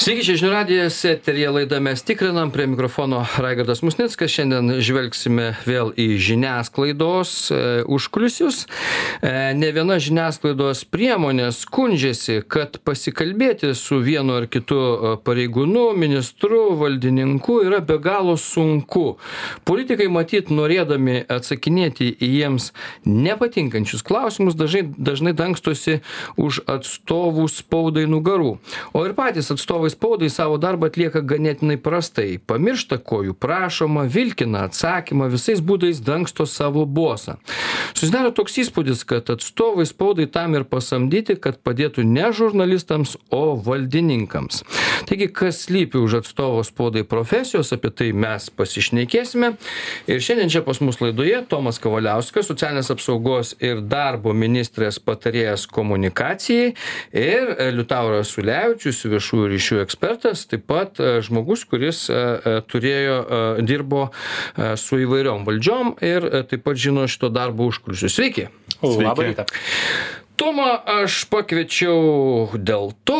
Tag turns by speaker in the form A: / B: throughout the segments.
A: Sveiki, čia žinių radijas, eterija laida mes tikrinam, prie mikrofono Raigardas Musnickas, šiandien žvelgsime vėl į žiniasklaidos e, užkulisius. E, ne viena žiniasklaidos priemonė skundžiasi, kad pasikalbėti su vienu ar kitu e, pareigūnu, ministru, valdininku yra be galo sunku. Politikai matyt, norėdami atsakinėti į jiems nepatinkančius klausimus, dažnai, dažnai dangstosi už atstovų spaudai nugarų. O ir patys atstovai spaudai savo darbą atlieka ganėtinai prastai. Pamiršta ko jų prašoma vilkina atsakymą visais būdais dangsto savo bosą. Susidaro toks įspūdis kad atstovai spaudai tam ir pasamdyti kad padėtų ne žurnalistams o valdininkams. Taigi kas slypi už atstovo spaudai profesijos apie tai mes pasišnekėsime. Ir šiandien čia pas mus laidoje tomas kavaliauskas socialinės apsaugos ir darbo ministrės patarėjas komunikacijai ir liutauras ulevičius viešųjų ryšių ekspertas taip pat e, žmogus kuris e, e, turėjo dirbo su įvairiom valdžiom ir taip pat žino šito darbo užkulisius. Sveiki.
B: Labą rytą.
A: Tomą aš pakviečiau dėl to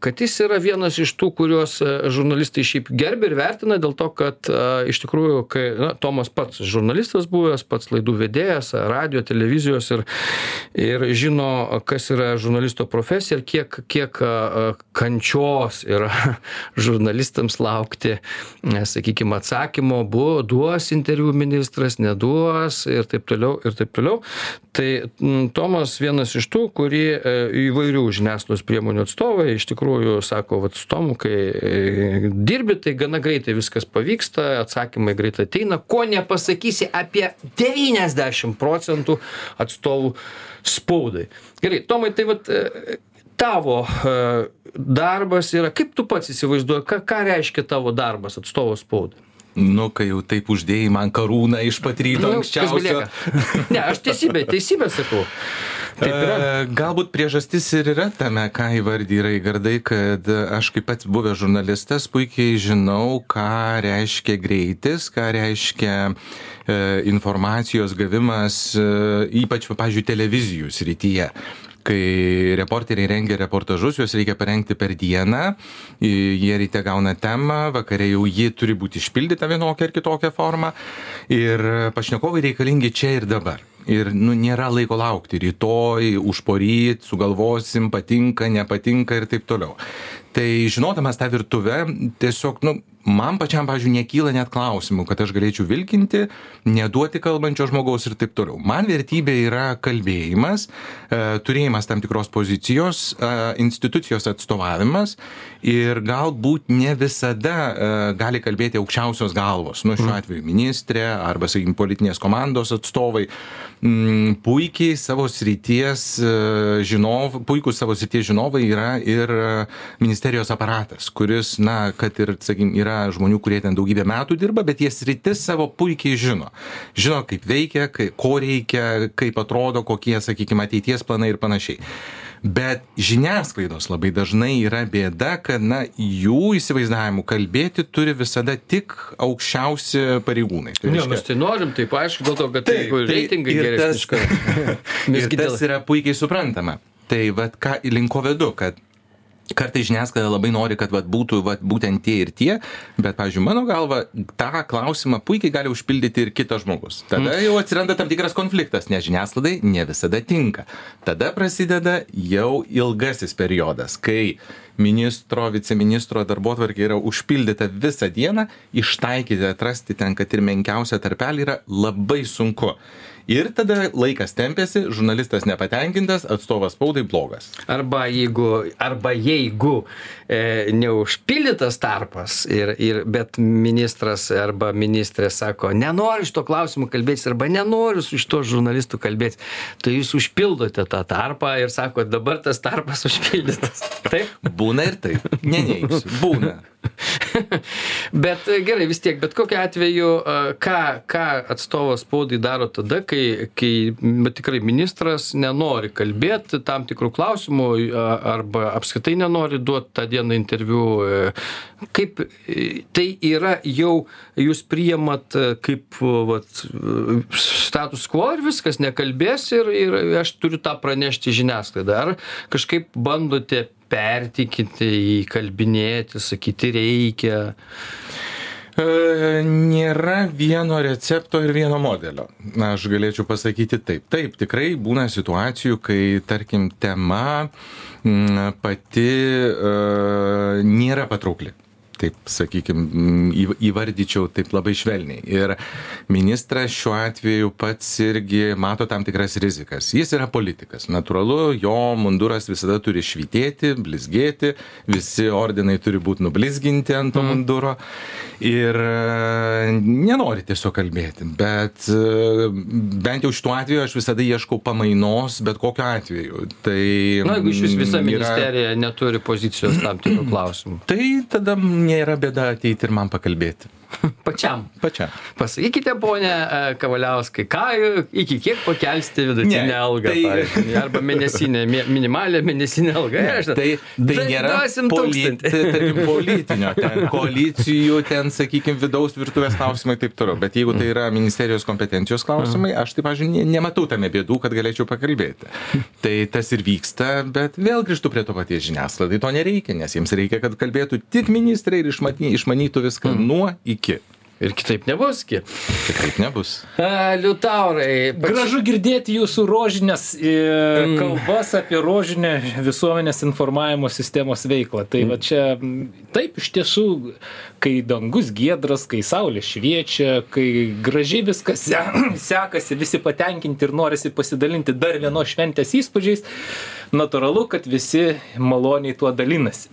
A: kad jis yra vienas iš tų kuriuos e, žurnalistai šiaip gerbia ir vertina dėl to kad e, iš tikrųjų kai na tomas pats žurnalistas buvęs pats laidų vedėjas radijo televizijos ir ir žino kas yra žurnalisto profesija ir kiek kiek e, kančios yra žurnalistams laukti sakykim atsakymo buvo duos interviu ministras neduos ir taip toliau ir taip toliau. Tai tomas vienas iš tų e, įvairių žiniasklaidos priemonių atstovai iš tikrųjų sako vat su tomu kai e, dirbi tai gana greitai viskas pavyksta atsakymai greit ateina ko nepasakysi apie devyniasdešim procentų atstovų spaudai. Gerai tomai tai vat e, tavo darbas yra kaip tu pats įsivaizduoji ką ką reiškia tavo darbas atstovo spaudai
B: Nu, kai jau taip uždėjai man karūną iš pat ryto
A: Nu,
B: anksčiausio.
A: ne aš teisybę teisybę sakau.
B: E, Galbūt priežastis ir yra tame, ką įvardyja Raigardai, kad aš kaip pats buvęs žurnalistas puikiai žinau, ką reiškia greitis, ką reiškia e, informacijos gavimas, e, ypač, pavyzdžiui, televizijų srityje kai reporteriai rengia reportažus, juos reikia parengti per dieną, jie ryte gauna temą, vakare jau ji turi būti išpildyta vienokia ar kitokia forma ir pašnekovai reikalingi čia ir dabar. Ir nu, nėra laiko laukti, rytoj, užporyt, sugalvosim, patinka, nepatinka ir taip toliau. Tai žinodamas tą virtuvę, tiesiog, nu, man pačiam, pavyzdžiui, nekyla net klausimų, kad aš galėčiau vilkinti, neduoti kalbančio žmogaus ir taip toliau. Man vertybė yra kalbėjimas, e, turėjimas tam tikros pozicijos, e, institucijos atstovavimas ir galbūt ne visada e, gali kalbėti aukščiausios galvos, nu šiuo atveju ministrė arba, sakykime, politinės komandos atstovai. Mm, puikiai savo srities žinovai, puikūs savo srities žinovai yra ir ministerijos aparatas, kuris, na, kad ir, sakykime, yra žmonių, kurie ten daugybę metų dirba, bet jie sritis savo puikiai žino. Žino, kaip veikia, kai, ko reikia, kaip atrodo, kokie, sakykime, ateities planai ir panašiai. Bet žiniasklaidos labai dažnai yra bėda, kad, na, jų įsivaizdavimu kalbėti turi visada tik aukščiausi pareigūnai.
A: Ne, mes tai norim, taip aišku, dėl to, kad taip, jeigu reitingai geresni
B: tas-. Ir tas yra puikiai suprantama. Tai vad ką linko vedu, kad kartais žiniasklaida labai nori, kad vat, būtų vat, būtent tie ir tie, bet, pavyzdžiui, mano galva, tą klausimą puikiai gali užpildyti ir kitas žmogus. Tada jau atsiranda tam tikras konfliktas, nes žiniasklaidai ne visada tinka. Tada prasideda jau ilgasis periodas, kai ministro, viceministro darbo tvarkė yra užpildyta visą dieną, ištaikyti, atrasti ten, kad ir menkiausią tarpelį yra labai sunku. Ir tada laikas tempėsi, žurnalistas nepatenkintas, atstovas spaudai blogas.
A: Arba jeigu, arba jeigu e, neužpildytas tarpas, ir, ir, bet ministras arba ministrė sako, nenoriu šito klausimu kalbėti, arba nenoriu su šito žurnalistu kalbėti, tai jūs užpildote tą tarpą ir sako, dabar tas tarpas užpildytas. Taip?
B: Būna ir taip. Neneigsiu. Būna.
A: bet e, gerai vis tiek bet kokiu atveju a, ką ką atstovas spaudai daro tada kai kai bet tikrai ministras nenori kalbėt tam tikru klausimu a, arba apskritai nenori duot tą dieną interviu e, kaip e, tai yra jau jūs priimat e, kaip vat status quo ir viskas nekalbės ir ir aš turiu tą pranešti žiniasklaidai ar kažkaip bandote pertikite, įkalbinėti, sakyti reikia?
B: E, nėra vieno recepto ir vieno modelio. Na, aš galėčiau pasakyti taip. Taip, tikrai būna situacijų, kai, tarkim, tema pati uh, nėra patraukli taip sakykim įvardyčiau taip labai švelniai. Ir ministras šiuo atveju pats irgi mato tam tikras rizikas. Jis yra politikas. Natūralu, jo munduras visada turi švitėti, blizgėti, visi ordinai turi būti nublizginti ant to mm. munduro. Ir e, nenori tiesiog kalbėti. Bet e, bent jau šituo atveju aš visada ieškau pamainos, bet kokiu atveju. Tai,
A: Na, jeigu iš vis visa yra... ministerija neturi pozicijos tam tikrų klausimų.
B: Tai tada nėra bėda ateiti ir man pakalbėti.
A: Pačiam.
B: Pačiam.
A: Pasakykite, ponė e, Kavaliauskai, ką, iki kiek pakelsite vidutinę ne, algą, tai... pavyzdžiui, arba mėnesinę, minimalę mėnesinę algą.
B: Ne, aš, tai, tai nėra polit, tarkim, politinio, ten koalicijų, ten, sakykime, vidaus virtuvės klausimai ir taip toliau. Bet jeigu tai yra ministerijos kompetencijos klausimai, aš taip, pavyzdžiui, ne, nematau tame bėdų, kad galėčiau pakalbėti. Tai tas ir vyksta, bet vėl grįžtu prie to paties žiniasklaidai. To nereikia, nes jiems reikia, kad kalbėtų tik ministrai ir išmanytų viską mm. nuo iki iki.
A: Ir kitaip nebus, ki.
B: Kitaip nebus.
A: A, liutaurai.
C: Pač... Gražu girdėti jūsų rožinės e, mm. kalbas apie rožinę visuomenės informavimo sistemos veiklą. Tai mm. va čia, taip, iš tiesų, kai dangus giedras, kai saulė šviečia, kai gražiai viskas se, sekasi, visi patenkinti ir norisi pasidalinti dar vienos šventės įspūdžiais, natūralu, kad visi maloniai tuo dalinasi.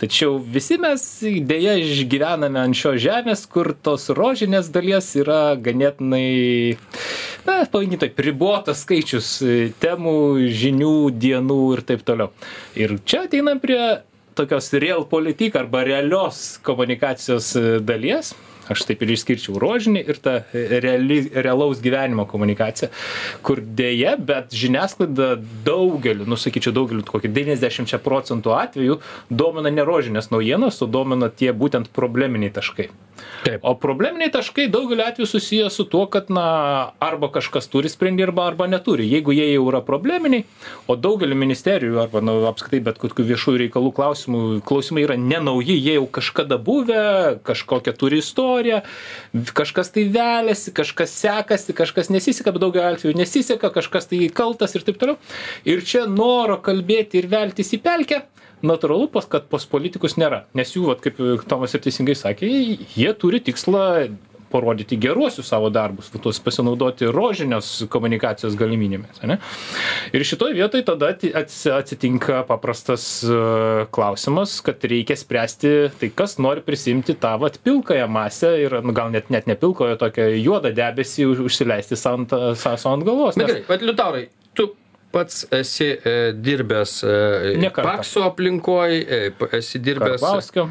C: Tačiau visi mes dėja išgyvename ant šios žemės, kur tos rožinės dalies yra ganėtinai, na, pavadinti taip, ribotas skaičius temų, žinių, dienų ir taip toliau. Ir čia ateinam prie tokios real politik arba realios komunikacijos dalies, aš taip ir išskirčiau rožinį ir tą reali, realaus gyvenimo komunikaciją, kur dėje, bet žiniasklaida daugeliu, nusakyčiau daugeliu, kokį 90 procentų atvejų domina ne rožinės naujienos, o domina tie būtent probleminiai taškai. Taip. O probleminiai taškai daugeliu atveju susiję su tuo, kad na, arba kažkas turi sprendimą, arba, arba neturi. Jeigu jie jau yra probleminiai, o daugeliu ministerijų arba na, apskritai bet kokių viešųjų reikalų klausimų, klausimai yra nenauji, jie jau kažkada buvę, kažkokią turi istoriją, kažkas tai veliasi, kažkas sekasi, kažkas nesiseka, bet daugeliu atveju nesiseka, kažkas tai kaltas ir taip toliau. Ir čia noro kalbėti ir veltis į pelkę natūralu, kad pas politikus nėra. Nes jų, vat, kaip Tomas ir teisingai sakė, jie turi tikslą parodyti geruosius savo darbus, tuos pasinaudoti rožinės komunikacijos galimybėmis. Ne? Ir šitoje vietoje tada atsitinka paprastas e, klausimas, kad reikia spręsti tai, kas nori prisimti tą vat pilkąją masę ir nu, gal net, net ne pilkojo, tokią juodą debesį užsileisti savo ant galvos.
A: Nes... Gerai, bet Liutaurai, tu pats esi e, dirbęs e, pakso aplinkoj, e, esi dirbęs.
C: Karbauskio.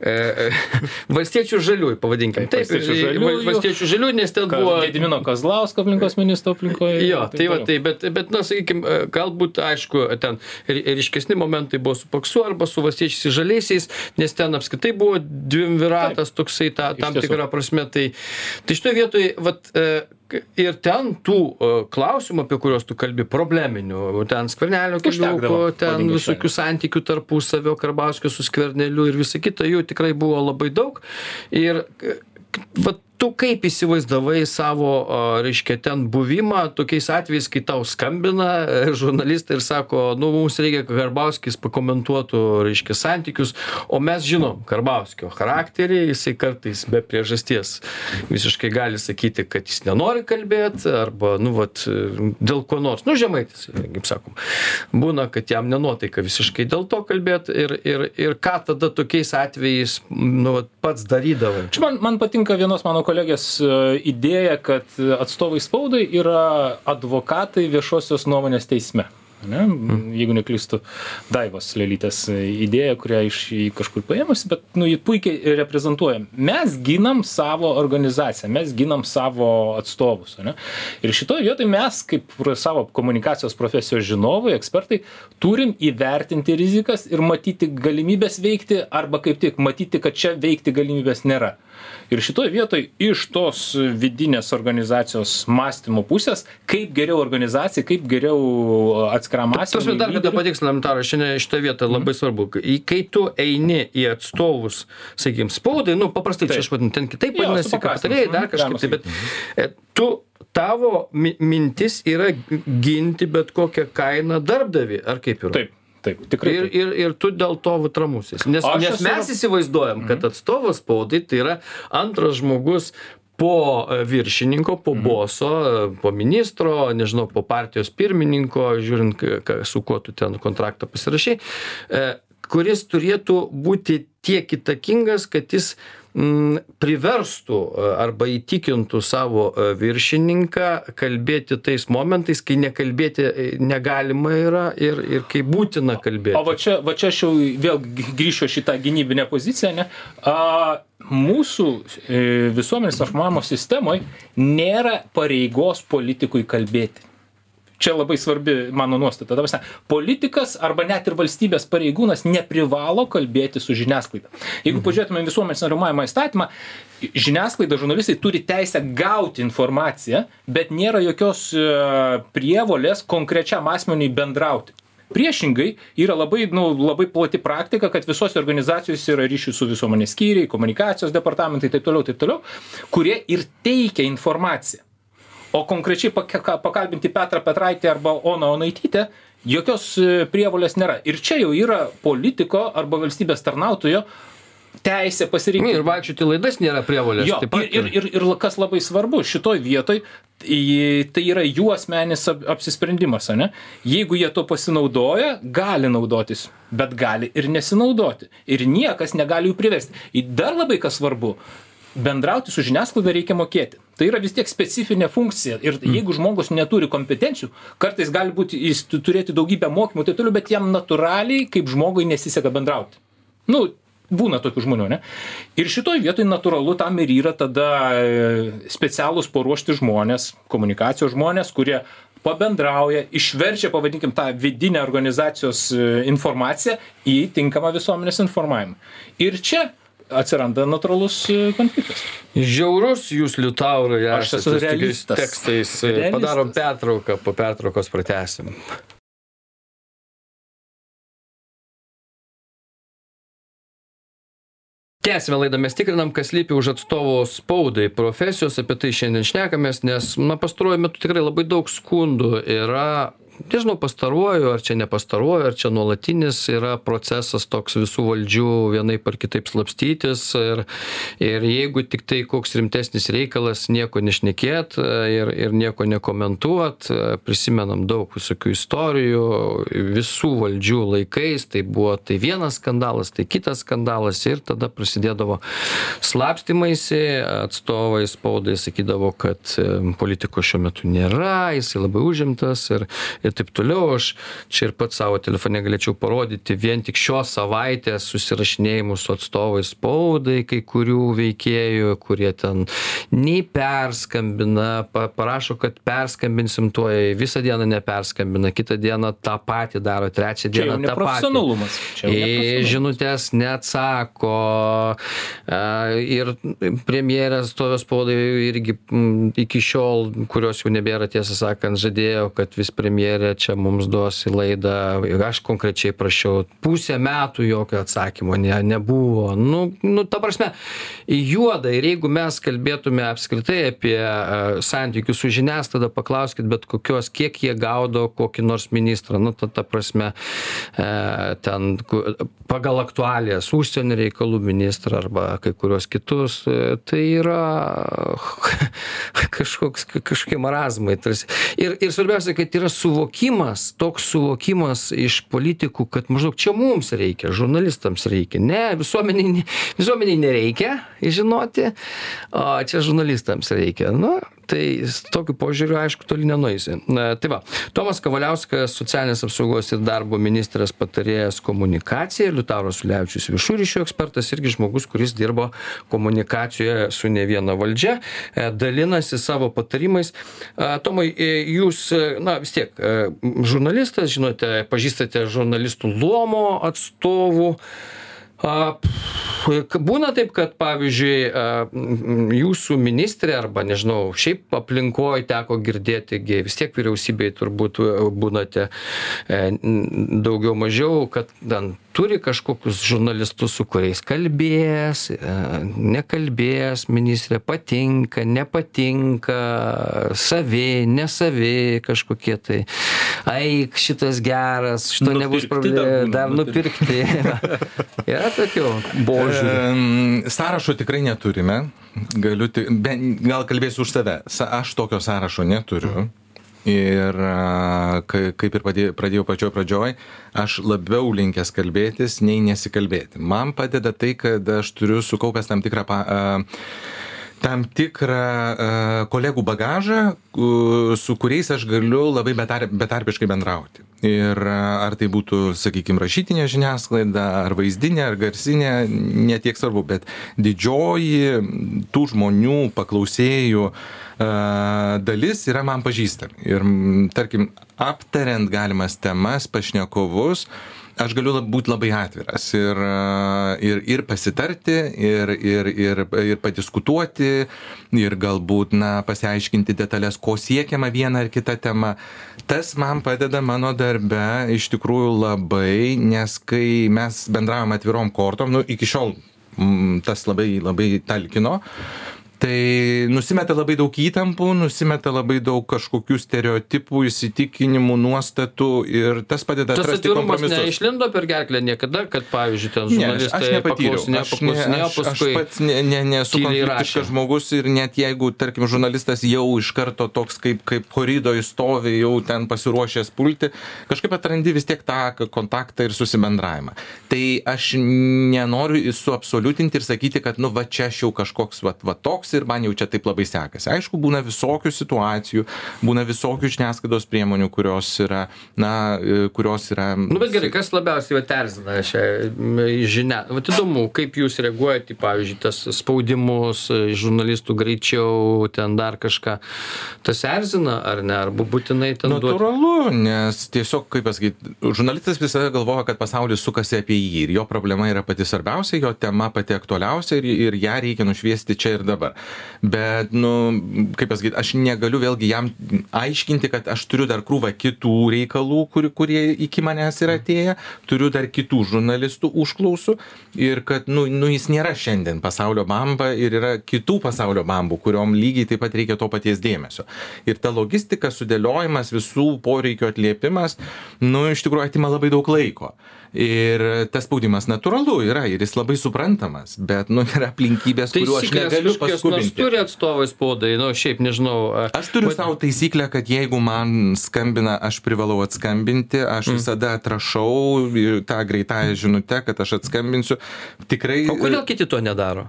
A: E, valstiečių žaliųjų, pavadinkim.
C: Taip, valstiečių žaliųjų.
A: Valstiečių žaliųjų, nes ten buvo...
C: Gedimino Kazlausko aplinkos ministro aplinkoje.
A: Jo, tai va, tai, bet, bet, na, sakykime, galbūt, aišku, ten ryškesni momentai buvo su Paksu arba su valstiečiais žaliaisiais, nes ten apskritai buvo dvimviratas toksai ta, tam tikrą prasme. Tai, tai šitoje vietoje, vat, ir ten tų e, klausimų, apie kuriuos tu kalbi, probleminių, ten skvernelio keliukų, ten visokių santykių tarpusavio, Karbauskio su skverneliu ir visa kita, jų tikrai buvo labai daug. Ir vat, tu kaip įsivaizdavai savo reiškia ten buvimą tokiais atvejais kai tau skambina e, žurnalistai ir sako nu mums reikia kad karbauskis pakomentuotų reiškia santykius. O mes žinom karbauskio charakterį jisai kartais be priežasties visiškai gali sakyti kad jis nenori kalbėt arba nu vat dėl ko nors. Nu žemaitis kaip sakom. Būna kad jam nenuotaika visiškai dėl to kalbėt ir ir ir ką tada tokiais atvejais nu vat pats darydavai?
C: Čia man man patinka vienos mano kolegės e, idėja, kad atstovai spaudai yra advokatai viešosios nuomonės teisme. Ne? Jeigu neklystu, Daivos Lelytės idėja, kurią iš kažkur paėmusi, bet nu, jį puikiai reprezentuoja. Mes ginam savo organizaciją, mes ginam savo atstovus. Ne? Ir šitoje vietoje mes, kaip savo komunikacijos profesijos žinovai, ekspertai, turim įvertinti rizikas ir matyti galimybės veikti, arba kaip tik matyti, kad čia veikti galimybės nėra. Ir šitoje vietoje iš tos vidinės organizacijos mąstymo pusės, kaip geriau organizacija, kaip geriau atskirti atskiram
A: prasme, dar kartą patikslinam, Taro, šiandien šitą vietą
C: Mhm.
A: labai svarbu. Kai tu eini į atstovus, sakykime, spaudai, nu, paprastai čia
C: Taip.
A: aš vadinu, ten kitaip vadinasi, patarėjai, dar
C: mhm,
A: kažkaip tai, bet e, tu, tavo mi- mintis yra ginti bet kokią kainą darbdavi, ar kaip yra?
C: Taip, taip, tikrai.
A: Ir, ir, ir tu dėl to vat ramusis. Nes, nes mes įsivaizduojam, kad atstovas spaudai tai yra antras žmogus po e, viršininko, po boso, e, po ministro, nežinau, po partijos pirmininko, žiūrint, su kuo tu ten kontraktą pasirašai, e, kuris turėtų būti tiek įtakingas, kad jis priverstų e, arba įtikintų savo e, viršininką kalbėti tais momentais, kai nekalbėti e, negalima yra ir, ir kai būtina kalbėti.
C: O va čia, va čia aš jau vėl grįšiu šitą gynybinę poziciją, ne? A, mūsų visuomenės informavimo sistemoje nėra pareigos politikui kalbėti. Čia labai svarbi mano nuostata. Ta prasme, politikas arba net ir valstybės pareigūnas neprivalo kalbėti su žiniasklaida. Jeigu pažiūrėtume į visuomenės informavimo įstatymą, žiniasklaida, žurnalistai turi teisę gauti informaciją, bet nėra jokios e, prievolės konkrečiam asmeniui bendrauti. Priešingai yra labai, nu, labai plati praktika, kad visose organizacijose yra ryšių su visuomenės skyriai, komunikacijos departamentai, taip toliau, taip toliau, kurie ir teikia informaciją. O konkrečiai paka- ką- pakalbinti Petrą Petraitį arba Oną Onaitytę, jokios e, prievolės nėra. Ir čia jau yra politiko arba valstybės tarnautojo teisė pasirinkti.
A: Ir vaikščioti laidas nėra prievolės.
C: Jo,
A: taip pat
C: ir, ir, ir, ir kas labai svarbu, šitoj vietoj į- tai yra jų asmenis ap- apsisprendimas, ane? Jeigu jie to pasinaudoja, gali naudotis, bet gali ir nesinaudoti. Ir niekas negali jų priversti. Ir dar labai kas svarbu, bendrauti su žiniasklaida reikia mokėti. Tai yra vis tiek specifinė funkcija. Ir jeigu žmogus neturi kompetencijų, kartais gali būti, jis tu- turėti daugybę mokymų, ir taip toliau, bet jam natūraliai, kaip žmogui, nesiseka bendrauti. Nu, būna tokių žmonių, ne? Ir šitoj vietoj natūralu tam ir yra tada e, specialūs paruošti žmonės, komunikacijos žmonės, kurie pabendrauja, išverčia, pavadinkim, tą vidinę organizacijos e, informaciją į tinkamą visuomenės informavimą. Ir čia atsiranda natūralus e, konfliktas.
A: Žiaurus jūs, Liutaurai,
C: Aš esu realistas.
A: tekstais.
C: Realistas.
A: Padarom pertrauką, po pertraukos pratesim. Tęsime laidą, mes tikrinam, kas lypi už atstovo spaudai. Profesijos, apie tai šiandien šnekamės, nes, na, pastaruoju metu tikrai labai daug skundų yra. Nežinau pastaruoju ar čia ne pastaruoju ar čia nuolatinis yra procesas toks visų valdžių vienaip ar kitaip slapstytis ir ir jeigu tiktai koks rimtesnis reikalas nieko nešnekėt ir ir nieko nekomentuot. Prisimenam daug visokių istorijų. Visų valdžių laikais tai buvo tai vienas skandalas tai kitas skandalas ir tada prasidėdavo slapstymaisi atstovai spaudai sakydavo kad politiko šiuo metu nėra jisai labai užimtas ir ir taip toliau aš čia ir pats savo telefone galėčiau parodyti vien tik šios savaitės susirašinėjimus su atstovais spaudai kai kurių veikėjų kurie ten nei perskambina pa parašo kad perskambinsim tuoj visą dieną neperskambina kitą dieną tą patį daro trečią dieną tą patį.
C: Čia jau neprofesionalumas.
A: žinutės neatsako ir premjerės atstovės spaudai irgi iki šiol kurios jau nebėra tiesą sakant žadėjo kad vis premjerė čia mums duos į laidą. Aš konkrečiai prašiau pusę metų jokio atsakymo ne nebuvo. Nu nu ta prasme juoda. Ir jeigu mes kalbėtume apskritai apie a, santykius su žiniasklaida paklauskit bet kokios kiek jie gaudo kokį nors ministrą. Nu ta ta prasme e, ten pagal aktualijas užsienio reikalų ministrą arba kai kuriuos kitus e, tai yra kažkoks kažkokie marazmai tarsi. Ir ir svarbiausia kad yra suvokimas toks suvokimas iš politikų kad maždaug čia mums reikia žurnalistams reikia. Ne visuomenei ne visuomenei nereikia žinoti o čia žurnalistams reikia. Nu tai tokiu požiūriu aišku toli nenueisi. Na tai va. Tomas kavaliauskas socialinės apsaugos ir darbo ministrės patarėjas komunikacijai liutauras ulevičius viešųjų ryšių ekspertas irgi žmogus kuris dirbo komunikacijoje su ne viena valdžia e, dalinasi savo patarimais. A, tomai e, jūs e, na vis tiek e, žurnalistas žinote pažįstate žurnalistų luomo atstovų A, būna taip, kad pavyzdžiui, jūsų ministrė arba, nežinau, šiaip aplinkoje teko girdėti, vis tiek vyriausybei turbūt būnate e, daugiau mažiau, kad ten turi kažkokius žurnalistus, su kuriais kalbės, e, nekalbės, ministrė patinka, nepatinka, savi, nesavi kažkokie tai. Aik, šitas geras, šito nupirkti nebus problemų, dar, nupirkti. Yra tokių
B: požiūrių. Sąrašo tikrai neturime. Galiu, gal kalbėsiu už save. Aš tokio sąrašo neturiu. Ir kaip ir pradėjau pačioj pradžioj, aš labiau linkęs kalbėtis, nei nesikalbėti. Man padeda tai, kad aš turiu sukaupęs tam tikrą pa, tam tikrą kolegų bagažą, su kuriais aš galiu labai betarpiškai bendrauti. Ir ar tai būtų sakykim rašytinė žiniasklaida ar vaizdinė ar garsinė ne tiek svarbu bet didžioji tų žmonių paklausėjų dalis yra man pažįstami. Ir tarkim aptariant galimas temas pašnekovus aš galiu būt labai atviras ir, ir, ir pasitarti, ir, ir, ir, ir padiskutuoti, ir galbūt na, pasiaiškinti detalės, ko siekiama viena ar kita tema. Tas man padeda mano darbe iš tikrųjų labai, nes kai mes bendravom atvirom kortom, nu, iki šiol m, tas labai, labai talkino, tai nusimeta labai daug įtampų nusimeta labai daug kažkokių stereotipų įsitikinimų nuostatų ir tas padeda
A: tas atvirumas neišlindo per gerklę niekada kad pavyzdžiui ten žurnalistai
B: ne, aš nepatyriau. aš, ne, aš, aš pats ne, ne, nesu konfliktiškas žmogus ir net jeigu tarkim žurnalistas jau iš karto toks kaip kaip koridoj stovi jau ten pasiruošęs pulti kažkaip atrandi vis tiek tą kontaktą ir susibendravimą. Tai aš nenoriu suabsoliutinti ir sakyti kad nu va čia aš jau kažkoks vat va toks toks ir man jau čia taip labai sekasi. Aišku, būna visokių situacijų, būna visokių žiniasklaidos priemonių, kurios yra, na, e, kurios yra.
A: Na, nu, bet gerai, kas labiausiai terzina šią žinią? Vat įdomu, kaip jūs reaguojate, pavyzdžiui, tas spaudimus, e, žurnalistų greičiau, ten dar kažką. Tas erzina ar ne, ar būtinai ten.
B: Natūralu, duot... nes tiesiog, kaip pasakyti, žurnalistas visada galvoja, kad pasaulis sukasi apie jį ir jo problema yra pati svarbiausia, jo tema pati aktualiausia ir, ir ją reikia nušviesti čia ir dabar bet nu kaip pasakyt aš negaliu vėlgi jam aiškinti kad aš turiu dar krūvą kitų reikalų kur kurie iki manęs yra atėję turiu dar kitų žurnalistų užklausų ir kad nu nu jis nėra šiandien pasaulio bamba ir yra kitų pasaulio bambų kuriom lygiai taip pat reikia to paties dėmesio. Ir ta logistika sudėliojimas visų poreikių atliepimas nu iš tikrųjų atima labai daug laiko ir tas spaudimas natūralu yra ir jis labai suprantamas bet nu yra aplinkybės kurių aš negaliu paskubinti.
A: turi atstovai spaudai nu šiaip nežinau
B: aš turiu sau taisyklę kad jeigu man skambina aš privalau atskambinti aš mm. visada atrašau tą greitąja žinute kad aš atskambinsiu. Tikrai
A: o kodėl kiti to nedaro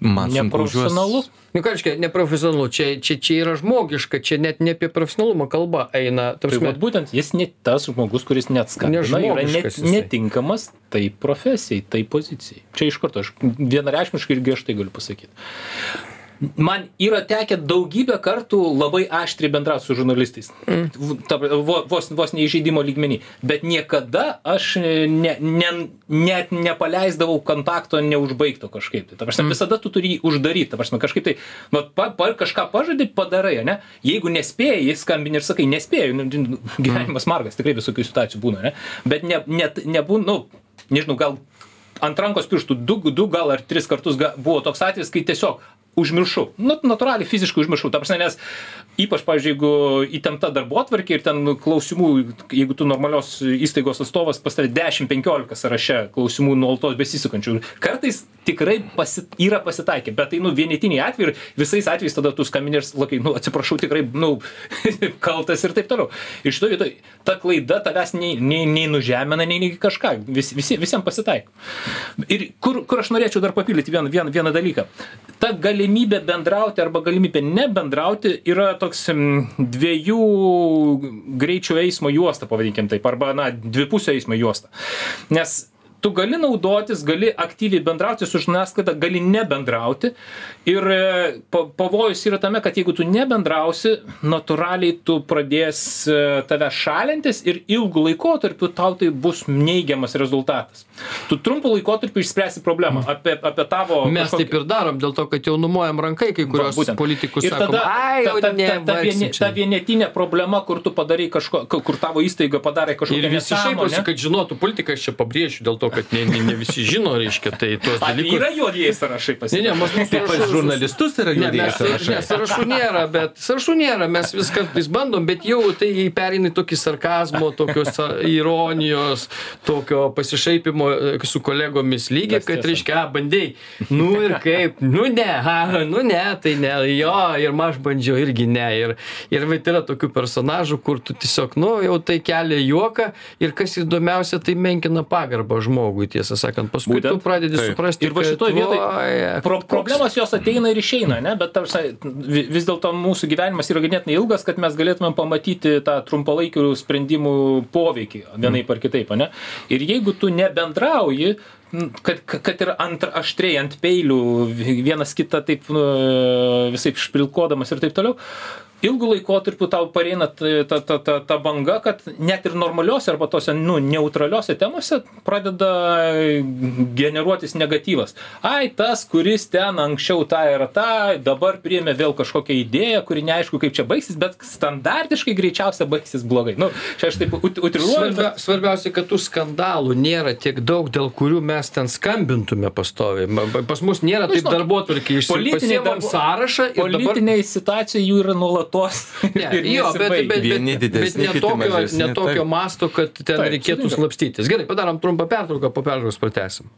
B: man neprofesionalu.
A: Nu, ką reiškia, neprofesionalu, čia, čia, čia yra žmogiška, čia net ne apie profesionalumą kalba eina.
C: Tai vat, būtent jis ne tas žmogus, kuris net skambina, yra net, netinkamas tai profesijai, tai pozicijai. Čia iš karto aš vienareišmiškai ir griežtai galiu pasakyti man yra tekę daugybę kartų labai aštriai bendraut su žurnalistais. Mm. Ta, vos, vos neįžeidimo lygmenį. Bet niekada aš ne, ne, net nepaleisdavau kontakto neužbaigto kažkaip. Tai, ta prasme, mm. visada tu turi jį uždaryti. Ta prasme, kažkaip tai, nu, pa, pa, kažką pažadai, padarai, ne? Jeigu nespėjai, skambini ir sakai, nespėjai, nu, nu gyvenimas margas, tikrai visokių situacijų būna, ne? Bet ne, net nebūna, nu, nežinau, gal ant rankos pirštų du, du gal ar tris kartus ga, buvo toks atvejis, kai tiesiog užmiršau. Nu natūraliai fiziškai užmiršau. Ta prasme nes ypač pavyzdžiui jeigu įtempta darbotvarkė ir ten klausimų jeigu tu normalios įstaigos atstovas pas tave dešim penkiolika sąraše klausimų nuolatos besisukančių. Kartais tikrai pasi yra pasitaikę bet tai nu vienetiniai atvejai ir visais atvejais tada tu skambini ir sakai nu atsiprašau tikrai nu kaltas ir taip toliau. Ir šitoj vietoj ta klaida tavęs nei nei nei nužemina nei nei kažką. Vis visi visiem pasitaiko. Ir kur kur aš norėčiau dar papildyti vieną vieną vieną dalyką. Ta galimybė bendrauti arba galimybė nebendrauti yra toks dviejų greičio eismo juosta pavadinkim taip arba na dvipusio eismo juosta. Nes tu gali naudotis gali aktyviai bendrauti su žiniasklaida gali nebendrauti ir e, pa pavojus yra tame kad jeigu tu nebendrausi natūraliai tu pradės e, tave šalintis ir ilgu laikotarpiu tau tai bus neigiamas rezultatas tu trumpu laikotarpiu išspręsi problemą apie apie tavo
A: Mes
C: kažkokį-
A: taip ir darom, dėl to, kad jau numojam rankai kai kurios
C: būtent.
A: politikus.
C: Ir
A: sakom,
C: tada
A: ai,
C: ta, ta, ta, ta, vieni,
A: baigsim čia."
C: ta vienetinė problema, kur tu padarai kažko, kur tavo įstaiga padarė kažkokią
A: Ir visi šaiposi, kad žinotų politiką, aš čia pabrėšiu dėl to, kad ne, ne, ne visi žino, reiškia, tai tuos dalykus.
C: Yra juodieji sąrašai
A: Ne,
C: pas
A: ne, mes mūsų
B: Taip
A: sąrašus-
B: žurnalistus yra
A: Ne,
B: juodieji sąrašai.
A: ne, sąrašų nėra, bet sąrašų nėra, mes vis kartais bandom, bet jau tai pereina į tokį sarkazmo, tokios ironijos, tokio pasišaipimo e, su kolegomis lygį,
C: Tas
A: kad reiškia, a, bandėjai, nu ir kaip, nu ne, a, nu ne, tai ne, jo, ir aš bandžiau irgi ne. Ir, ir vat yra tokių personažų, kur tu tiesiog, nu, jau tai kelia juoką ir kas įdomiausia, tai menkina pagarbą žmogui, tiesą sakant, paskui
C: Būtent.
A: tu pradedi
B: Taip.
A: suprasti,
C: Ir va šitoj vietoj
A: vietoje
C: pro, problemos jos ateina ir išeina, ne? bet ta prasme, vi- vis dėlto mūsų gyvenimas yra ganėtinai ilgas, kad mes galėtumėm pamatyti tą trumpalaikių sprendimų poveikį vienaip ar kitaip. Ne? Ir jeigu tu nebendrauji, kad, kad ir ant aštriai, ant peilių, vienas kitą taip nu, visai špilkodamas ir taip toliau, ilgu laikotarpiu tau pareina ta, ta, ta, ta, banga, kad net ir normaliuose arba tose nu, neutraliuose temose pradeda generuotis negatyvas. Ai, tas, kuris ten anksčiau tą ir tą, dabar priėmė vėl kažkokią idėją, kuri neaišku, kaip čia baigsis, bet standartiškai greičiausia baigsis blogai. Nu, čia aš taip ut- utriruoju. Bet-
A: svarbiausia, kad tų skandalų nėra tiek daug, dėl kurių mes ten skambintume pastoviai. Pas mus nėra
C: Nu,
A: taip
C: žinot,
A: darbotvarkiai.
C: politiniai
A: Pasiemam
C: darbo-
A: sąrašą ir dabar...
C: Politiniai situacijai jų yra nuolatos.
A: Ne, jo, bet, bet, bet,
B: Vieni
A: bet
B: didesni,
A: ne tokio, ne tokio masto, kad ten
C: Taip,
A: reikėtų slapstytis. Gerai, padarom trumpą pertrauką, po pertraukos pratęsim.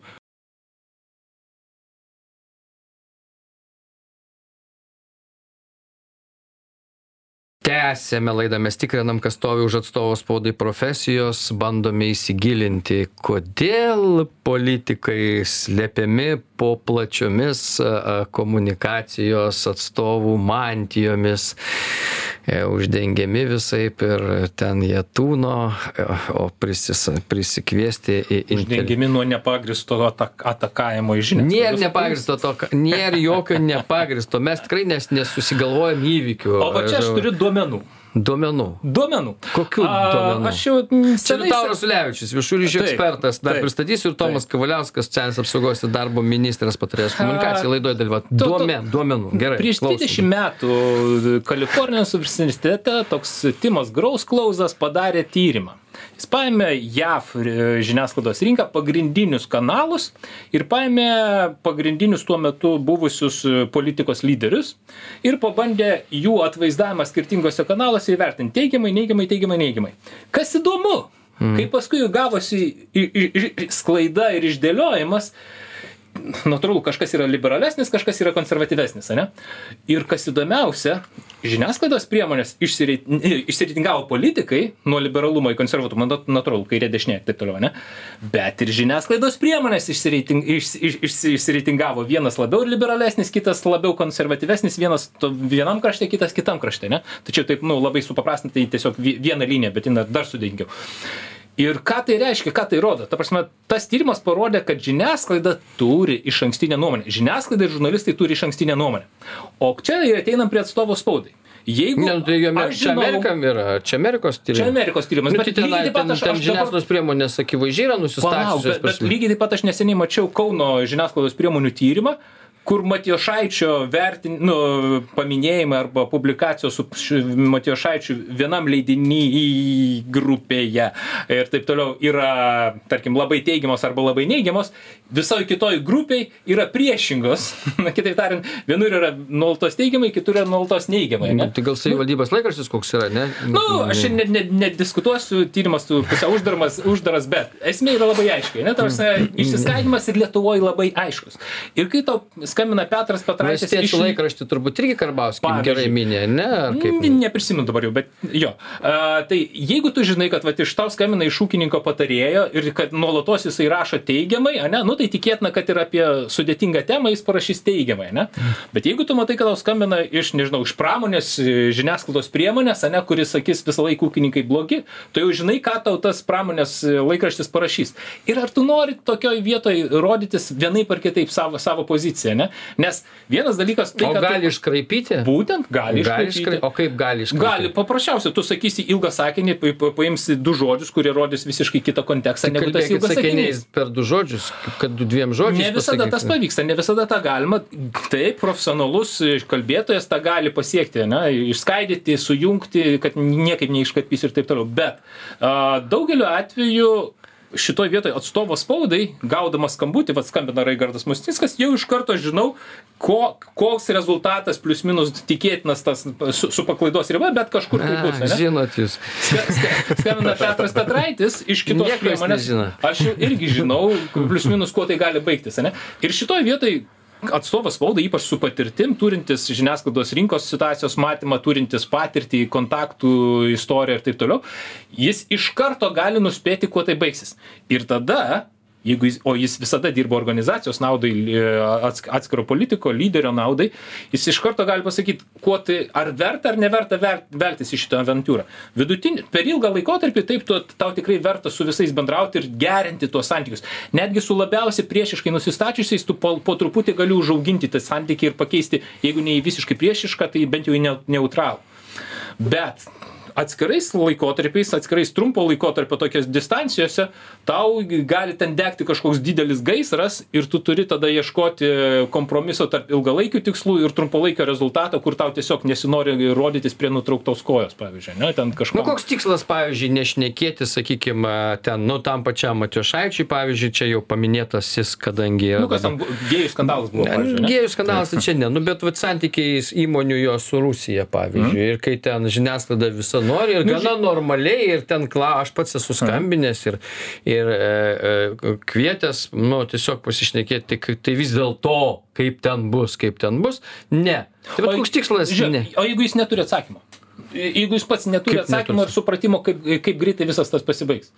A: Tęsėme laidą, mes tikrinam, kas stovi už atstovo spaudai profesijos, bandome įsigilinti, kodėl politikai slepiami po plačiomis komunikacijos atstovų mantijomis, uždengiami visai ir ten jie tūno, e, o prisis, prisikviesti į
C: Uždengiami nuo nepagristo atak, atakavimo į žinią.
A: Nėra nepagristo to, nėra jokio nepagristo. Mes tikrai nes, nesusigalvojam įvykių.
C: O va čia aš turiu duomenų.
A: Duomenų.
C: Duomenų.
A: Kokių
C: A,
A: duomenų?
C: Aš jau senai-
A: Liutauras Ulevičius, viešų ryšių
C: Taip,
A: ekspertas. Dar
C: taip,
A: pristatysiu ir Tomas Kavaliauskas, socialinės apsaugos ir darbo ministras patarėjas komunikacijai laidoje dalyvauti. Duomen, duomenų. Gerai.
C: Prieš
A: klausom.
C: 20 metų Kalifornijos universitete toks Timas Grausklausas padarė tyrimą. Jis paėmė JAV žiniasklaidos rinką, pagrindinius kanalus ir paėmė pagrindinius tuo metu buvusius e, politikos lyderius ir pabandė jų atvaizdavimą skirtingose kanaluose įvertinti teigiamai, neigiamai, teigiamai, neigiamai. Kas įdomu, mm. kai paskui gavosi sklaida ir išdėliojimas, natūralu, kažkas yra liberalesnis, kažkas yra konservatyvesnis, ne? Ir kas įdomiausia, žiniasklaidos priemonės išsireitingavo politikai nuo liberalumo į konservatumą, nat- natūralu, kairė dešinė ir taip toliau, ne? Bet ir žiniasklaidos priemonės išsireiting, iš, iš, iš, išsireitingavo vienas labiau liberalesnis, kitas labiau konservatyvesnis, vienas to, vienam krašte, kitas kitam krašte, ne? Tačiau taip, nu, labai supaprastintai tiesiog vi- viena linija, bet jinai dar sudėtingiau. Ir ką tai reiškia, ką tai rodo? Ta prasme, tas tyrimas parodė, kad žiniasklaida turi iš ankstinę nuomonę. Žiniasklaida ir žurnalistai turi iš ankstinę nuomonę. O čia ir ateinam prie atstovo spaudai. Jeigu
A: Ne, nu, tai jame, čia Amerikam yra, čia Amerikos
C: Čia
A: tyrimas.
C: Amerikos tyrimas,
A: Nu,
C: bet
A: tai
C: lygiai taip pat aš- aš
A: žiniasklaidos priemonės akivaizdžiai yra nusistačiusios.
C: bet, bet lygiai taip pat aš neseniai mačiau Kauno žiniasklaidos priemonių tyrimą, kur Matijošaičio vertin, nu, paminėjimai arba publikacijos su š- Matijošaičiu vienam leidiny grupėje ir taip toliau yra, tarkim, labai teigiamos arba labai neigiamos, visoje kitoj grupiai yra priešingos. Na, kitaip tariant, vienur yra nuolatos teigiamai, kitur yra nuolatos neigiamai. Ne?
A: Tai gal savivaldybės laikraštis koks yra, ne?
C: Nu, aš čia ne- ne- nediskutuosiu, tyrimas tu pusiau uždaras, uždaras, bet esmė yra labai aiškiai, ne, tarsi išsiskaidimas ir Lietuvoje labai aiškus. Ir kai tau skambina Petras Petraitis.
A: Valstiečių laikraštį turbūt irgi Karbauskis gerai minė, ne? Kaip?
C: N- Neprisimenu dabar jau, bet jo. Uh, tai jeigu tu žinai, kad vat, iš tau skambina iš ūkininko patarėjo ir kad nuolatos jisai rašo teigiamai, ne, nu tai tikėtina, kad ir apie sudėtingą temą jis parašys teigiamai, ne. Bet jeigu tu matai, kad tau skambina iš, nežinau, iš pramonės e, žiniasklaidos priemonės, ne, kuris sakys visą laiką ūkininkai blogi, tu jau žinai, ką tau tas pramonės e, laikraštis parašys. Ir ar tu nori tokioj vietoj rodytis vienaip ar kitaip savo, savo poziciją, ne? Nes vienas dalykas, tai
A: O
C: kad tu-
A: gali iškraipyti?
C: Būtent gali,
A: Gali
C: iškraipyti.
A: iškraipyti. O kaip gali iškraipyti?
C: Gali, paprasčiausiai, tu sakysi ilgą sakinį, pa- pa- paimsi du žodžius, kurie rodys visiškai kitą kontekstą, negu tas ilgas sakinys.
A: per du žodžius, kad du dviem žodžiais.
C: Ne visada tas
A: pasakyk.
C: pavyksta, ne visada tą galima. Taip, profesionalus kalbėtojas tą gali pasiekti, na, išskaidyti, sujungti, kad niekaip neiškarpys ir taip toliau. Bet a, daugeliu atveju šitoj vietoj atstovo spaudai, gaudamas skambutį, vad skambina Raigardas Mustickas, jau iš karto žinau, ko, koks rezultatas plius minus tikėtinas tas su, su paklaidos riba, bet kažkur tai bus.
A: A,
C: ane?
A: Žinot jūs.
C: Ska- ska- Skambina Petras Petraitis iš kitos
A: Niekas
C: priemonės.
A: nežino.
C: Aš irgi žinau, plius minus, kuo tai gali baigtis. Ne? Ir šitoj vietoj atstovas spaudai, ypač su patirtim, turintis žiniasklaidos rinkos situacijos matymą, turintis patirtį, kontaktų istoriją ir taip toliau, jis iš karto gali nuspėti, kuo tai baigsis. Ir tada Jeigu jis, o jis visada dirbo organizacijos naudai, e, ats- atskiro politiko, lyderio naudai, jis iš karto gali pasakyti, kuo tai, ar verta ar neverta ver, veltis į šitą avantūrą. Vidutinį, per ilgą laikotarpį taip tu, tau tikrai verta su visais bendrauti ir gerinti tuos santykius. Netgi su labiausiai priešiškai nusistačiusiais tu po, po truputį gali užauginti tą santykį ir pakeisti, jeigu ne į visiškai priešišką, tai bent jau į neu- neutralų. Bet atskirais laikotarpiais, atskirais trumpo laikotarpio tokias distancijose, tau gali ten degti kažkoks didelis gaisras ir tu turi tada ieškoti kompromiso tarp ilgalaikių tikslų ir trumpalaikio rezultato, kur tau tiesiog nesinori rodytis prie nutrauktos kojos, pavyzdžiui. Ne, ten kažko.
A: Nu, koks tikslas, pavyzdžiui, nešnekėti, sakykime, ten, nu, tam pačiam Matijošaičiui, pavyzdžiui, čia jau paminėtas jis, kadangi...
C: Nu, kas bu- gėjų skandalas buvo, ne?
A: Gėjų skandalas tai čia ne, nu bet vat santykiais įmonių jo su Rusija, pavyzdžiui, ir kai ten žiniasklaida visa nori ir
C: Nu,
A: gana normaliai ir ten, kla, aš pats esu skambinęs ir, ir e, e, kvietęs, nu, tiesiog pasišnekėti, tai, kai- tai vis dėlto, kaip ten bus, kaip ten bus, ne. Tai
C: O-
A: koks tikslas,
C: Žiūrėk,
A: ne.
C: O jeigu jis neturi atsakymo? Jeigu jis pats neturi
A: Kaip
C: atsakymo
A: neturi?
C: ir supratimo, kaip, kaip greitai visas tas pasibaigs.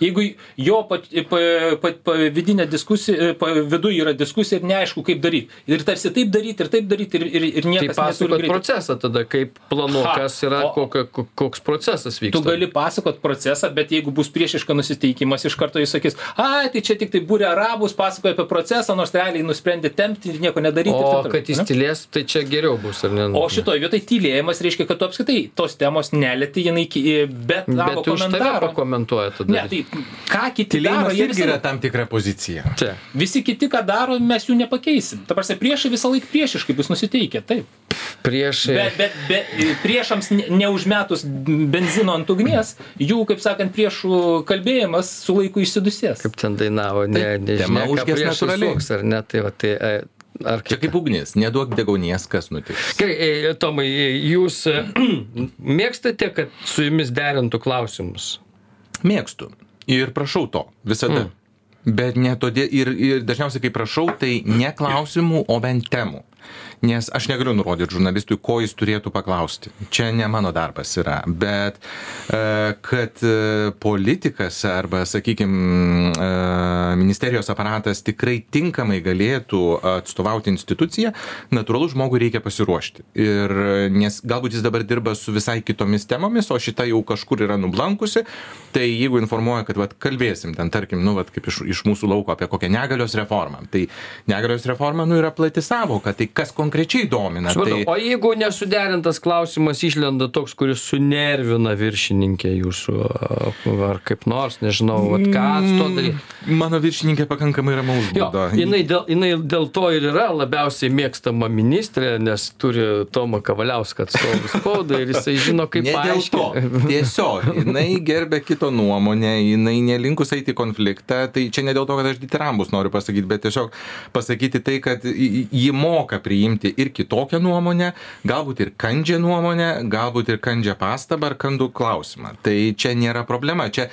C: Jeigu jo pat, pa, pa, pa, vidinė diskusija, pa, viduje yra diskusija ir neaišku, kaip daryti. Ir tarsi taip daryti, ir taip daryti, ir, ir, ir
A: Tai
C: niekas neturi
A: pasakot
C: greitai.
A: procesą tada, kaip planuot,
C: Ha,
A: kas yra,
C: o-
A: kokio, ko- koks procesas vyksta.
C: Tu gali pasakot procesą, bet jeigu bus priešiška nusiteikimas, iš karto jis sakys, ai, tai čia tik tai būrė arabus, pasakoja apie procesą, nors realiai nusprendė tempti ir nieko nedaryti. ir
A: O
C: taip toliau,
A: kad jis tylės, tai čia geriau bus, ar ne?
C: O šitoje vietoje tylėjimas reiškia, kad tu apskritai tos temos nelėti, jinai bet tavo
A: Bet
C: komentaro.
A: pakomentuoja tada.
C: Ne, tai ką kiti daro,
B: Tylėjimas
C: jie
B: irgi yra tam tikra pozicija.
A: Čia.
C: Visi kiti, ką daro, mes jų nepakeisim. Ta prasme, priešai visą laiką priešiškai bus nusiteikę, taip.
A: Prieš.
C: Bet, bet, bet priešams ne- neužmetus benzino ant ugnies, jų, kaip sakant, priešų kalbėjimas su laiku išsidusės.
A: Kaip ten dainavo, ne,
B: Taip,
A: nežinia, priešas
B: natūraliai.
A: suks, ar ne, tai va, tai ar
B: Čia
A: kaip.
B: kaip ugnis, neduok degaunies, kas nutiks.
A: Gerai, e, Tomai, e, jūs e, mėgstate, kad su jumis derintų klausimus?
B: Mėgstu. Ir prašau to. Visada. Bet ne todėl ir, ir dažniausiai, kai prašau, tai ne klausimų, o bent temų. Nes aš negaliu nurodyti žurnalistui, ko jis turėtų paklausti. Čia ne mano darbas yra. Bet e, kad e, politikas arba, sakykime, ministerijos aparatas tikrai tinkamai galėtų atstovauti instituciją, natūralu žmogui reikia pasiruošti. Ir nes galbūt jis dabar dirba su visai kitomis temomis, o šita jau kažkur yra nublankusi, tai jeigu informuoja, kad vat, kalbėsim ten, tarkim, nu, vat, kaip iš, iš mūsų lauko apie kokią negalios reformą, tai negalios reforma nu, yra plati savoka, tai kas konkrečiai domina.
A: Supratau.
B: Tai,
A: O jeigu nesuderintas klausimas išlenda toks, kuris sunervina viršininkę jūsų, ar kaip nors, nežinau, vat, ką su to daryti?
B: mano viršininkė pakankamai ramaus būdo.
A: jinai, dėl, jinai dėl to ir yra labiausiai mėgstama ministrė, nes turi Tomą Kavaliauską atstovų spaudą ir jisai žino, kaip
B: Ne dėl to. Tiesiog, jinai gerbė kito nuomonę, jinai nelinkus eiti į konfliktą. Tai čia ne dėl to, kad aš ditirambus noriu pasakyti, bet tiesiog pasakyti tai, kad ji moka priimti ir kitokią nuomonę, galbūt ir kandžią nuomonę, galbūt ir kandžią pastabą ar kandų klausimą. Tai čia nėra problema. Čia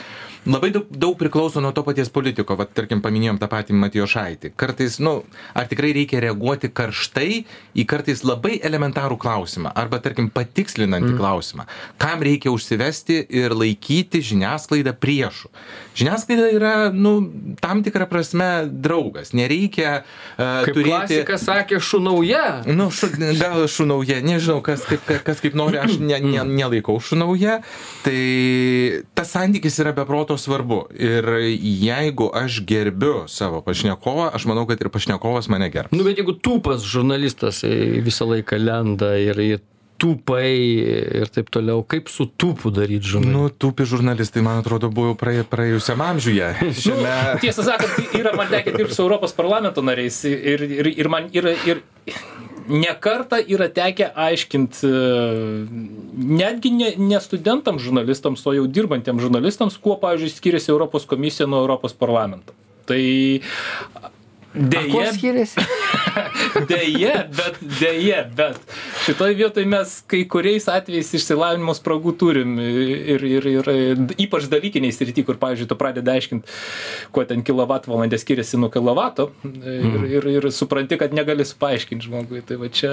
B: labai daug, daug priklauso nuo to paties politiko. Vat, tarkim, paminėjom tą patį Matijošaitį. Kartais, nu, ar tikrai reikia reaguoti karštai į kartais labai elementarų klausimą, arba, tarkim, patikslinantį mm. klausimą, kam reikia užsivesti ir laikyti žiniasklaidą priešų. Žiniasklaida yra, nu, tam tikrą prasme draugas. Nereikia uh,
A: Kaip
B: turėti...
A: Kas sakė šunauja?
B: Nu, šu, gal šunauja, nežinau, kas kaip, kas kaip nori, aš ne, ne, nelaikau šunauja. Tai tas santykis yra beproto svarbu. Ir jeigu aš gerbiu savo pašnekovą, aš manau, kad ir pašnekovas mane gerbs.
A: Nu, bet jeigu tūpas žurnalistas e, visą laiką lenda ir, ir tūpai ir taip toliau. Kaip su tūpu daryti žurnalistai?
B: Nu, tūpi žurnalistai, man atrodo, buvo praė, praėjusiam amžiuje.
C: Šiame... Nu, tiesą sakant, yra man tekę dirbti su Europos parlamento nariais ir, ir, ir man yra ir nekarta yra tekę aiškinti netgi ne, ne studentams žurnalistams, o jau dirbantiems žurnalistams, kuo, pavyzdžiui, skiriasi Europos komisija nuo Europos parlamento. Tai
A: Deja, skiriasi.
C: deja, bet deja, bet šitoj vietoj mes kai kuriais atvejais išsilavinimo spragų turim ir, ir, ir ypač dalykiniai srity, kur, pavyzdžiui, tu pradedi aiškinti, kuo ten kilovatvalandė skiriasi nuo kilovato ir, mm. ir, ir supranti, kad negali paaiškinti žmogui. Tai va čia.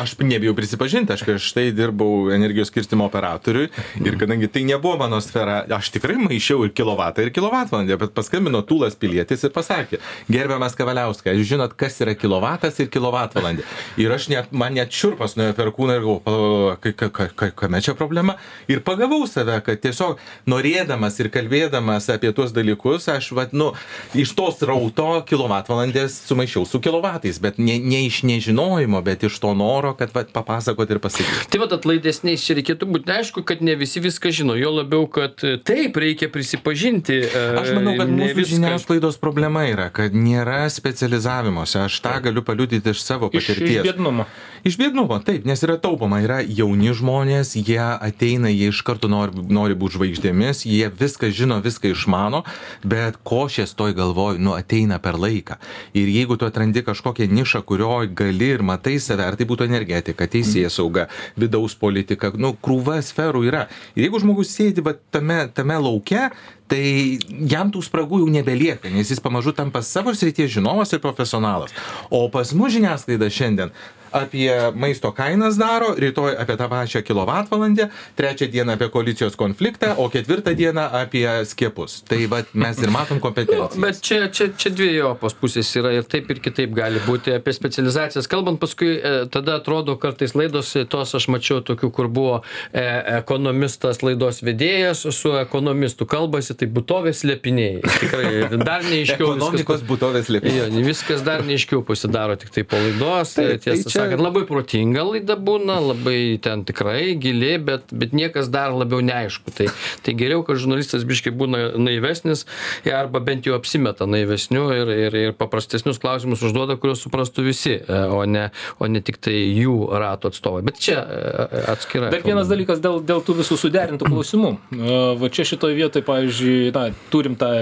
B: Aš nebijau prisipažinti, aš prieš tai dirbau energijos skirstimo operatoriui ir kadangi tai nebuvo mano sfera, aš tikrai maišiau ir kilovatą, ir kilovatvalandę, bet paskambino Tūlas pilietis ir pasakė, gerbiam gerbiamas Kavaliauskas, jūs žinot, kas yra kilovatas ir kilovatvalandė. Ir aš net, man net šiurpas nuėjo per kūną ir galvoju, kame čia problema. Ir pagavau save, kad tiesiog norėdamas ir kalbėdamas apie tuos dalykus, aš, vat, nu, iš tos rauto kilovatvalandės sumaišiau su kilovatais, bet ne, ne iš nežinojimo, bet iš to noro, kad vat, papasakoti ir pasakyti.
A: Tai vad atlaidesniais čia reikėtų būti, aišku, kad ne visi viską žino, jo labiau, kad taip reikia prisipažinti.
B: Aš manau, kad mūsų viską... žiniasklaidos problema yra, kad nėra nėra specializavimosi. Aš tą galiu paliudyti iš savo patirties.
C: Iš, iš biednumo.
B: Iš biednumo, taip, nes yra taupoma. Yra jauni žmonės, jie ateina, jie iš karto nori, nori būti žvaigždėmis, jie viską žino, viską išmano, bet košės toj galvoj, nu, ateina per laiką. Ir jeigu tu atrandi kažkokią nišą, kurioje gali ir matai save, ar tai būtų energetika, teisėja sauga, vidaus politika, nu, krūva sferų yra. Ir jeigu žmogus sėdi va, tame, tame lauke, tai jam tų spragų jau nebelieka, nes jis pamažu tampa savo srities žinovas ir profesionalas. O pas mus žiniasklaida šiandien apie maisto kainas daro, rytoj apie tą pačią kilovatvalandę, trečią dieną apie koalicijos konfliktą, o ketvirtą dieną apie skiepus. Tai va, mes ir matom kompetenciją.
A: Nu, bet čia, čia, čia dviejopos pusės yra ir taip ir kitaip gali būti apie specializacijas. Kalbant paskui, e, tada atrodo kartais laidos, tos aš mačiau tokių, kur buvo e, ekonomistas laidos vedėjas su ekonomistu kalbasi, tai būtovės lėpiniai. Tikrai dar neiškiau.
B: Ekonomikos būtovės lėpiniai.
A: Viskas dar neiškiau pasidaro tik tai po laidos. Tai, tiesą tai čia sakant labai protinga laida būna labai ten tikrai gili bet bet niekas dar labiau neaišku. Tai tai geriau kad žurnalistas biškį būna naivesnis arba bent jau apsimeta naivesniu ir ir ir paprastesnius klausimus užduoda kuriuos suprastų visi e, o ne o ne tiktai jų rato atstovai. Bet čia e, atskira
C: dar vienas dalykas dėl dėl tų visų suderintų klausimų. E, va čia šitoj vietoj pavyzdžiui na turim tą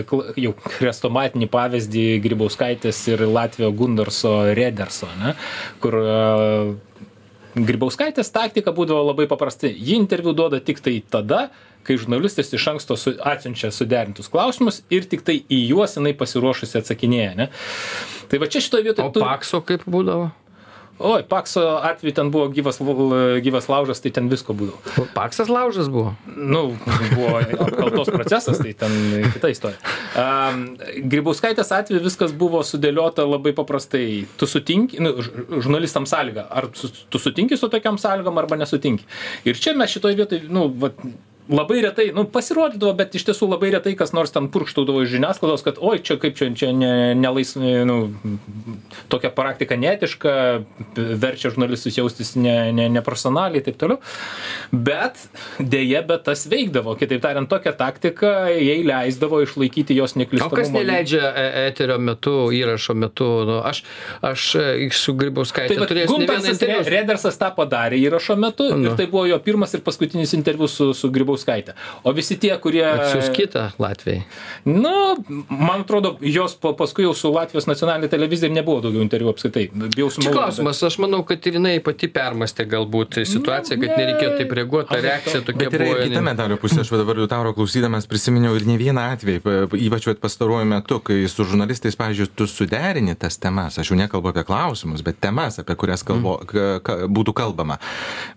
C: jau chrestomatinį pavyzdį grybauskaitės ir latvio gundarso rederso ane kur Grybauskaitės taktika būdavo labai paprastai. Ji interviu duoda tik tai tada, kai žurnalistas iš anksto su, atsiunčia suderintus klausimus ir tik tai į juos jinai pasiruošusi atsakinėja. Ne? Tai va čia šitoje vietoje.
A: O tu... Pakso kaip būdavo?
C: Oi pakso atveju ten buvo gyvas gyvas laužas tai ten visko būdavo.
A: Paksas laužas buvo?
C: Nu buvo apkaltos procesas tai ten kita istorija. A grybauskaitės atveju viskas buvo sudėliota labai paprastai. Tu sutinki nu žurnalistam sąlyga. Ar tu sutinki su tokiom sąlygom arba nesutinki. Ir čia mes šitoj vietoj nu vat labai retai nu pasirodydavo bet iš tiesų labai retai kas nors ten purkštaudavo iš žiniasklaidos kad oi čia kaip čia čia ne nelais nu tokia praktika neetiška verčia žurnalistus jaustis ne ne neprofesionaliai taip toliau. Bet deja bet tas veikdavo. Kitaip tariant tokia taktika jai leisdavo išlaikyti jos neklystamumo
A: o kas neleidžia e eterio metu įrašo metu? Nu aš aš e, su grybauskaite
C: tai
A: turėjęs ne vieną
C: interviu. Redersas tą padarė įrašo metu ir
A: nu.
C: tai buvo jo pirmas ir paskutinis interviu su su grybauskaite grybauskaitė o visi tie kurie
A: atsiųs kitą latvijai.
C: Nu man atrodo jos po paskui jau su latvijos nacionaline televizija nebuvo daugiau interviu apskritai. Bijau sumeluot
A: klausimas aš manau kad ir jinai pati permąstė galbūt situaciją kad nereikėjo taip reaguot ta reakcija tokia
B: Bet
A: buvo
B: ir kita medalio pusė, aš dabar Liutauro klausydamas prisiminiau ir ne vieną atvejį, pa- ypač pastaruoju metu, kai su žurnalistais, pavyzdžiui, tu suderini tas temas, aš jau nekalbu apie klausimus, bet temas, apie kurias kalbo, ka, ka, būtų kalbama.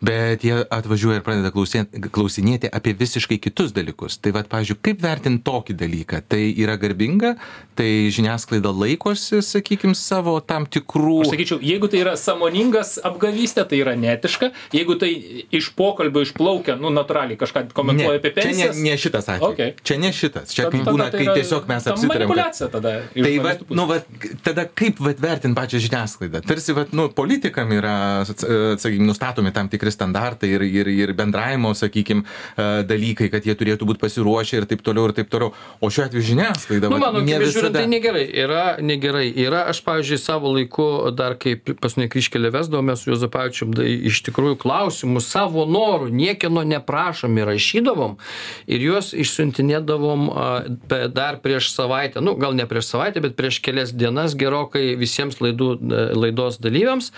B: Bet jie atvažiuoja ir pradeda klausinėti, klausinėti apie visiškai kitus dalykus. Tai vad, pavyzdžiui, kaip vertinti tokį dalyką? Tai yra garbinga, tai žiniasklaida laikosi, sakykime, savo tam tikrų...
C: Aš sakyčiau, jeigu tai yra samoningas apgavystė, tai yra netiška. Jeigu tai iš pokalbio išplaukia, nu, natūraliai kažką komentuoja apie
B: čia ne,
C: pensijas.
B: ne šitas atvejis.
C: Okay.
B: Čia ne šitas. Čia
C: tada-
B: kai būna,
C: tai
B: kai tiesiog mes
C: ta
B: apsitarėm. kad-
C: tada.
B: Tai va, nu, va, tada kaip va, vertinti pačią žiniasklaidą? Tarsi, va, nu, politikam yra, sakykime, nustatomi tam tikri standartai ir, ir, ir bendravimo, sakykime, dalykai, kad jie turėtų būti pasiruošę ir taip toliau, ir taip toliau. O šiuo atveju žiniasklaida,
A: Nu, mano
B: ne visada.
A: tai negerai. Yra negerai. Yra, aš, pavyzdžiui, savo laiku, dar kai paskutinį kryškelį vesdavome su Juozapavičium, tai iš tikrųjų klausimus savo norų, niekieno neprašomi rašydavom ir juos išsiuntinėdavom dar prieš savaitę, nu, gal ne prieš savaitę, bet prieš kelias dienas gerokai visiems laidų, laidos dalyviams,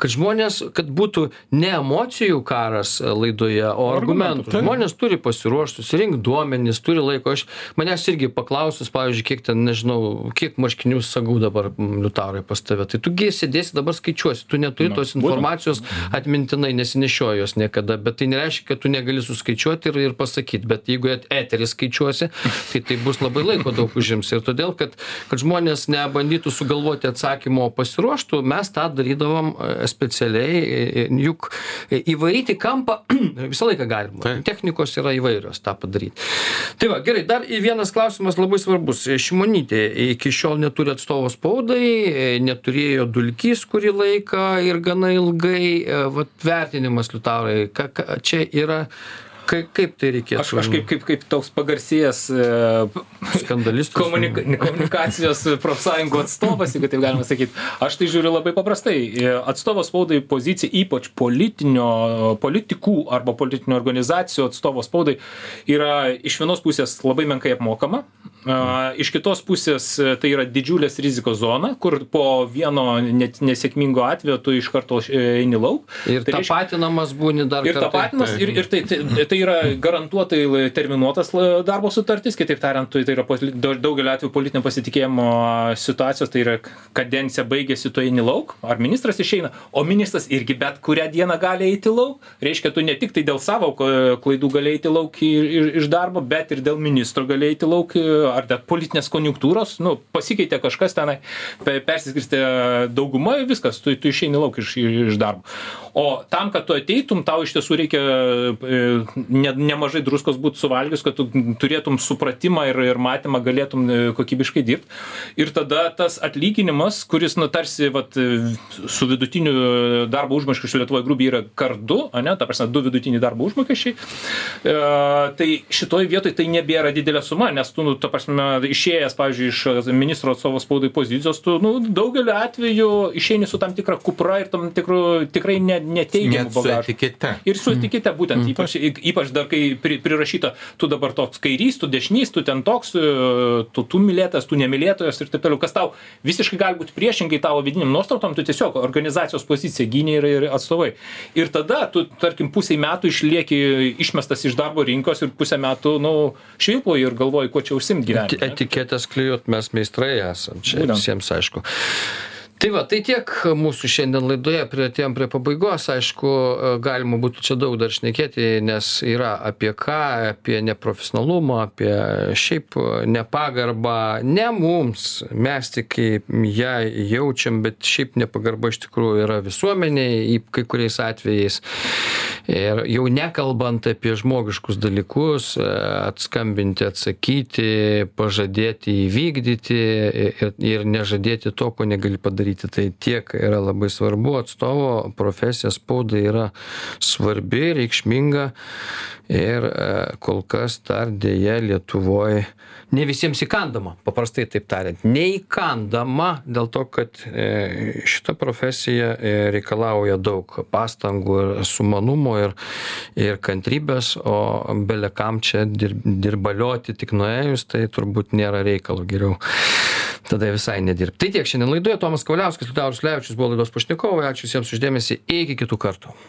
A: kad žmonės, kad būtų ne emocijų karas laidoje, o
C: Argumentų,
A: argumentų. Žmonės turi pasiruošti, susirinkti duomenys, turi laiko. Aš, manęs irgi paklausus, pavyzdžiui, kiek ten, nežinau, kiek marškinių sagų dabar mm, liutaurai pas tave. Tai tu gi sėdėsi dabar skaičiuosi, tu neturi tos informacijos atmintinai, nesinešioji jos niekada, bet tai nereiškia, kad tu negali suskaičiuoti ir, ir pasakyti. Bet jeigu et- eterį skaičiuosi, tai tai bus labai laiko daug užims. Ir todėl, kad, kad žmonės nebandytų sugalvoti atsakymo, o pasiruoštų, mes tą darydavom e, specialiai, e, e, juk įvaryti kampą visą laiką galima.
B: Taip.
A: Technikos yra įvairios tą padaryti. Tai va, gerai, dar vienas klausimas labai svarbus. Šimonytė iki šiol neturi atstovo spaudai, neturėjo dulkys kurį laiką ir gana ilgai. e, Vat vertinimas, Liutaurai, čia yra, ka, kaip tai reikėtų?
C: Aš, aš kaip, kaip, toks pagarsėjęs e,
A: skandalistas.
C: komunika komunikacijos profsąjungų atstovas, jeigu taip galima sakyti. Aš tai žiūriu labai paprastai. E, Atstovo spaudai pozicija, ypač politinio, politikų arba politinių organizacijų atstovo spaudai, yra iš vienos pusės labai menkai apmokama, a, iš kitos pusės e, tai yra didžiulės rizikos zona, kur po vieno net nesėkmingo atvejo tu iš karto e, eini lauk.
A: Ir
C: Tai reiškia-
A: tapatinamas būni dar
C: Ir
A: kartą.
C: tapatinas, ir, ir tai, tai, tai yra garantuotai terminuotas darbo sutartis, kitaip tariant, tai tai yra daugelio atveju politinio pasitikėjimo situacijos, tai yra kadencija baigėsi, tu eini lauk, ar ministras išeina, o ministras irgi bet kurią dieną gali eiti lauk, reiškia, tu ne tik tai dėl savo klaidų gali eiti lauk i- i- iš darbo, bet ir dėl ministro gali eiti lauk, i- ar dėl politinės konjunktūros, nu, pasikeitė kažkas tenai, pe- persiskirstė dauguma ir viskas, tu, tu išeini lauk iš, iš darbo. O tam, kad tu ateitum, tau iš tiesų reikia e, ne, nemažai druskos būti suvalgius, kad tu turėtum supratimą ir, ir matymą, galėtum e, kokybiškai dirbti. Ir tada tas atlyginimas, kuris, nu, tarsi, vat, su vidutiniu darbo užmokesčiu Lietuvoje grubiai yra kardu, ne, ta prasme, du vidutiniai darbo užmokesčiai, e, tai šitoj vietoj tai nebėra didelė suma, nes tu, nu, ta prasme, išėjęs, pavyzdžiui, iš ministro atstovo spaudai pozicijos, tu, nu, daugeliu atveju išeini su tam tikra kupra ir tam tikru tikrai ne, neteigiamu bagažu. Ir su etikete būtent, ypač, ypač dar kai pri, prirašyta, tu dabar toks kairys, tu dešinys, tu ten toks, e, tu, tu mylėtas, tu nemylėtojas ir taip toliau, kas tau visiškai gali būti priešingai tavo vidiniam nuostatom, tu tiesiog organizacijos poziciją gyniai ir, ir atstovai. Ir tada tu, tarkim, pusiai metų išlieki išmestas iš darbo rinkos ir pusę metų, nu, švilpoji ir galvoji, kuo čia užsimti
A: Eti-
C: gyvenime.
A: Etiketės klijuot mes meistrai esam, čia
C: Būtent.
A: visiems aišku. Tai va, tai tiek mūsų šiandien laidoje, prietėm prie pabaigos, aišku, galima būtų čia daug dar šnekėti, nes yra apie ką, apie neprofesionalumą, apie šiaip nepagarbą, ne mums, mes tik ją jaučiam, bet šiaip nepagarba iš tikrųjų yra visuomeniai, į kai kuriais atvejais. Ir jau nekalbant apie žmogiškus dalykus, atskambinti, atsakyti, pažadėti įvykdyti ir, ir nežadėti to, ko negali padaryti daryti tai tiek yra labai svarbu. Atstovo profesija spaudai yra svarbi reikšminga ir e, kol kas dar deja lietuvoj ne visiems įkandama paprastai taip tariant. Neįkandama dėl to kad e, šita profesija e, reikalauja daug pastangų ir sumanumo ir ir kantrybės o bele kam čia dir dirbalioti tik nuėjus tai turbūt nėra reikalo geriau tada visai nedirbt tai tiek šiandien laidoje tomas kavaliauskas liutauras ulevičius buvo laidos pašnekovai. Ačiū visiems už dėmesį iki kitų kartų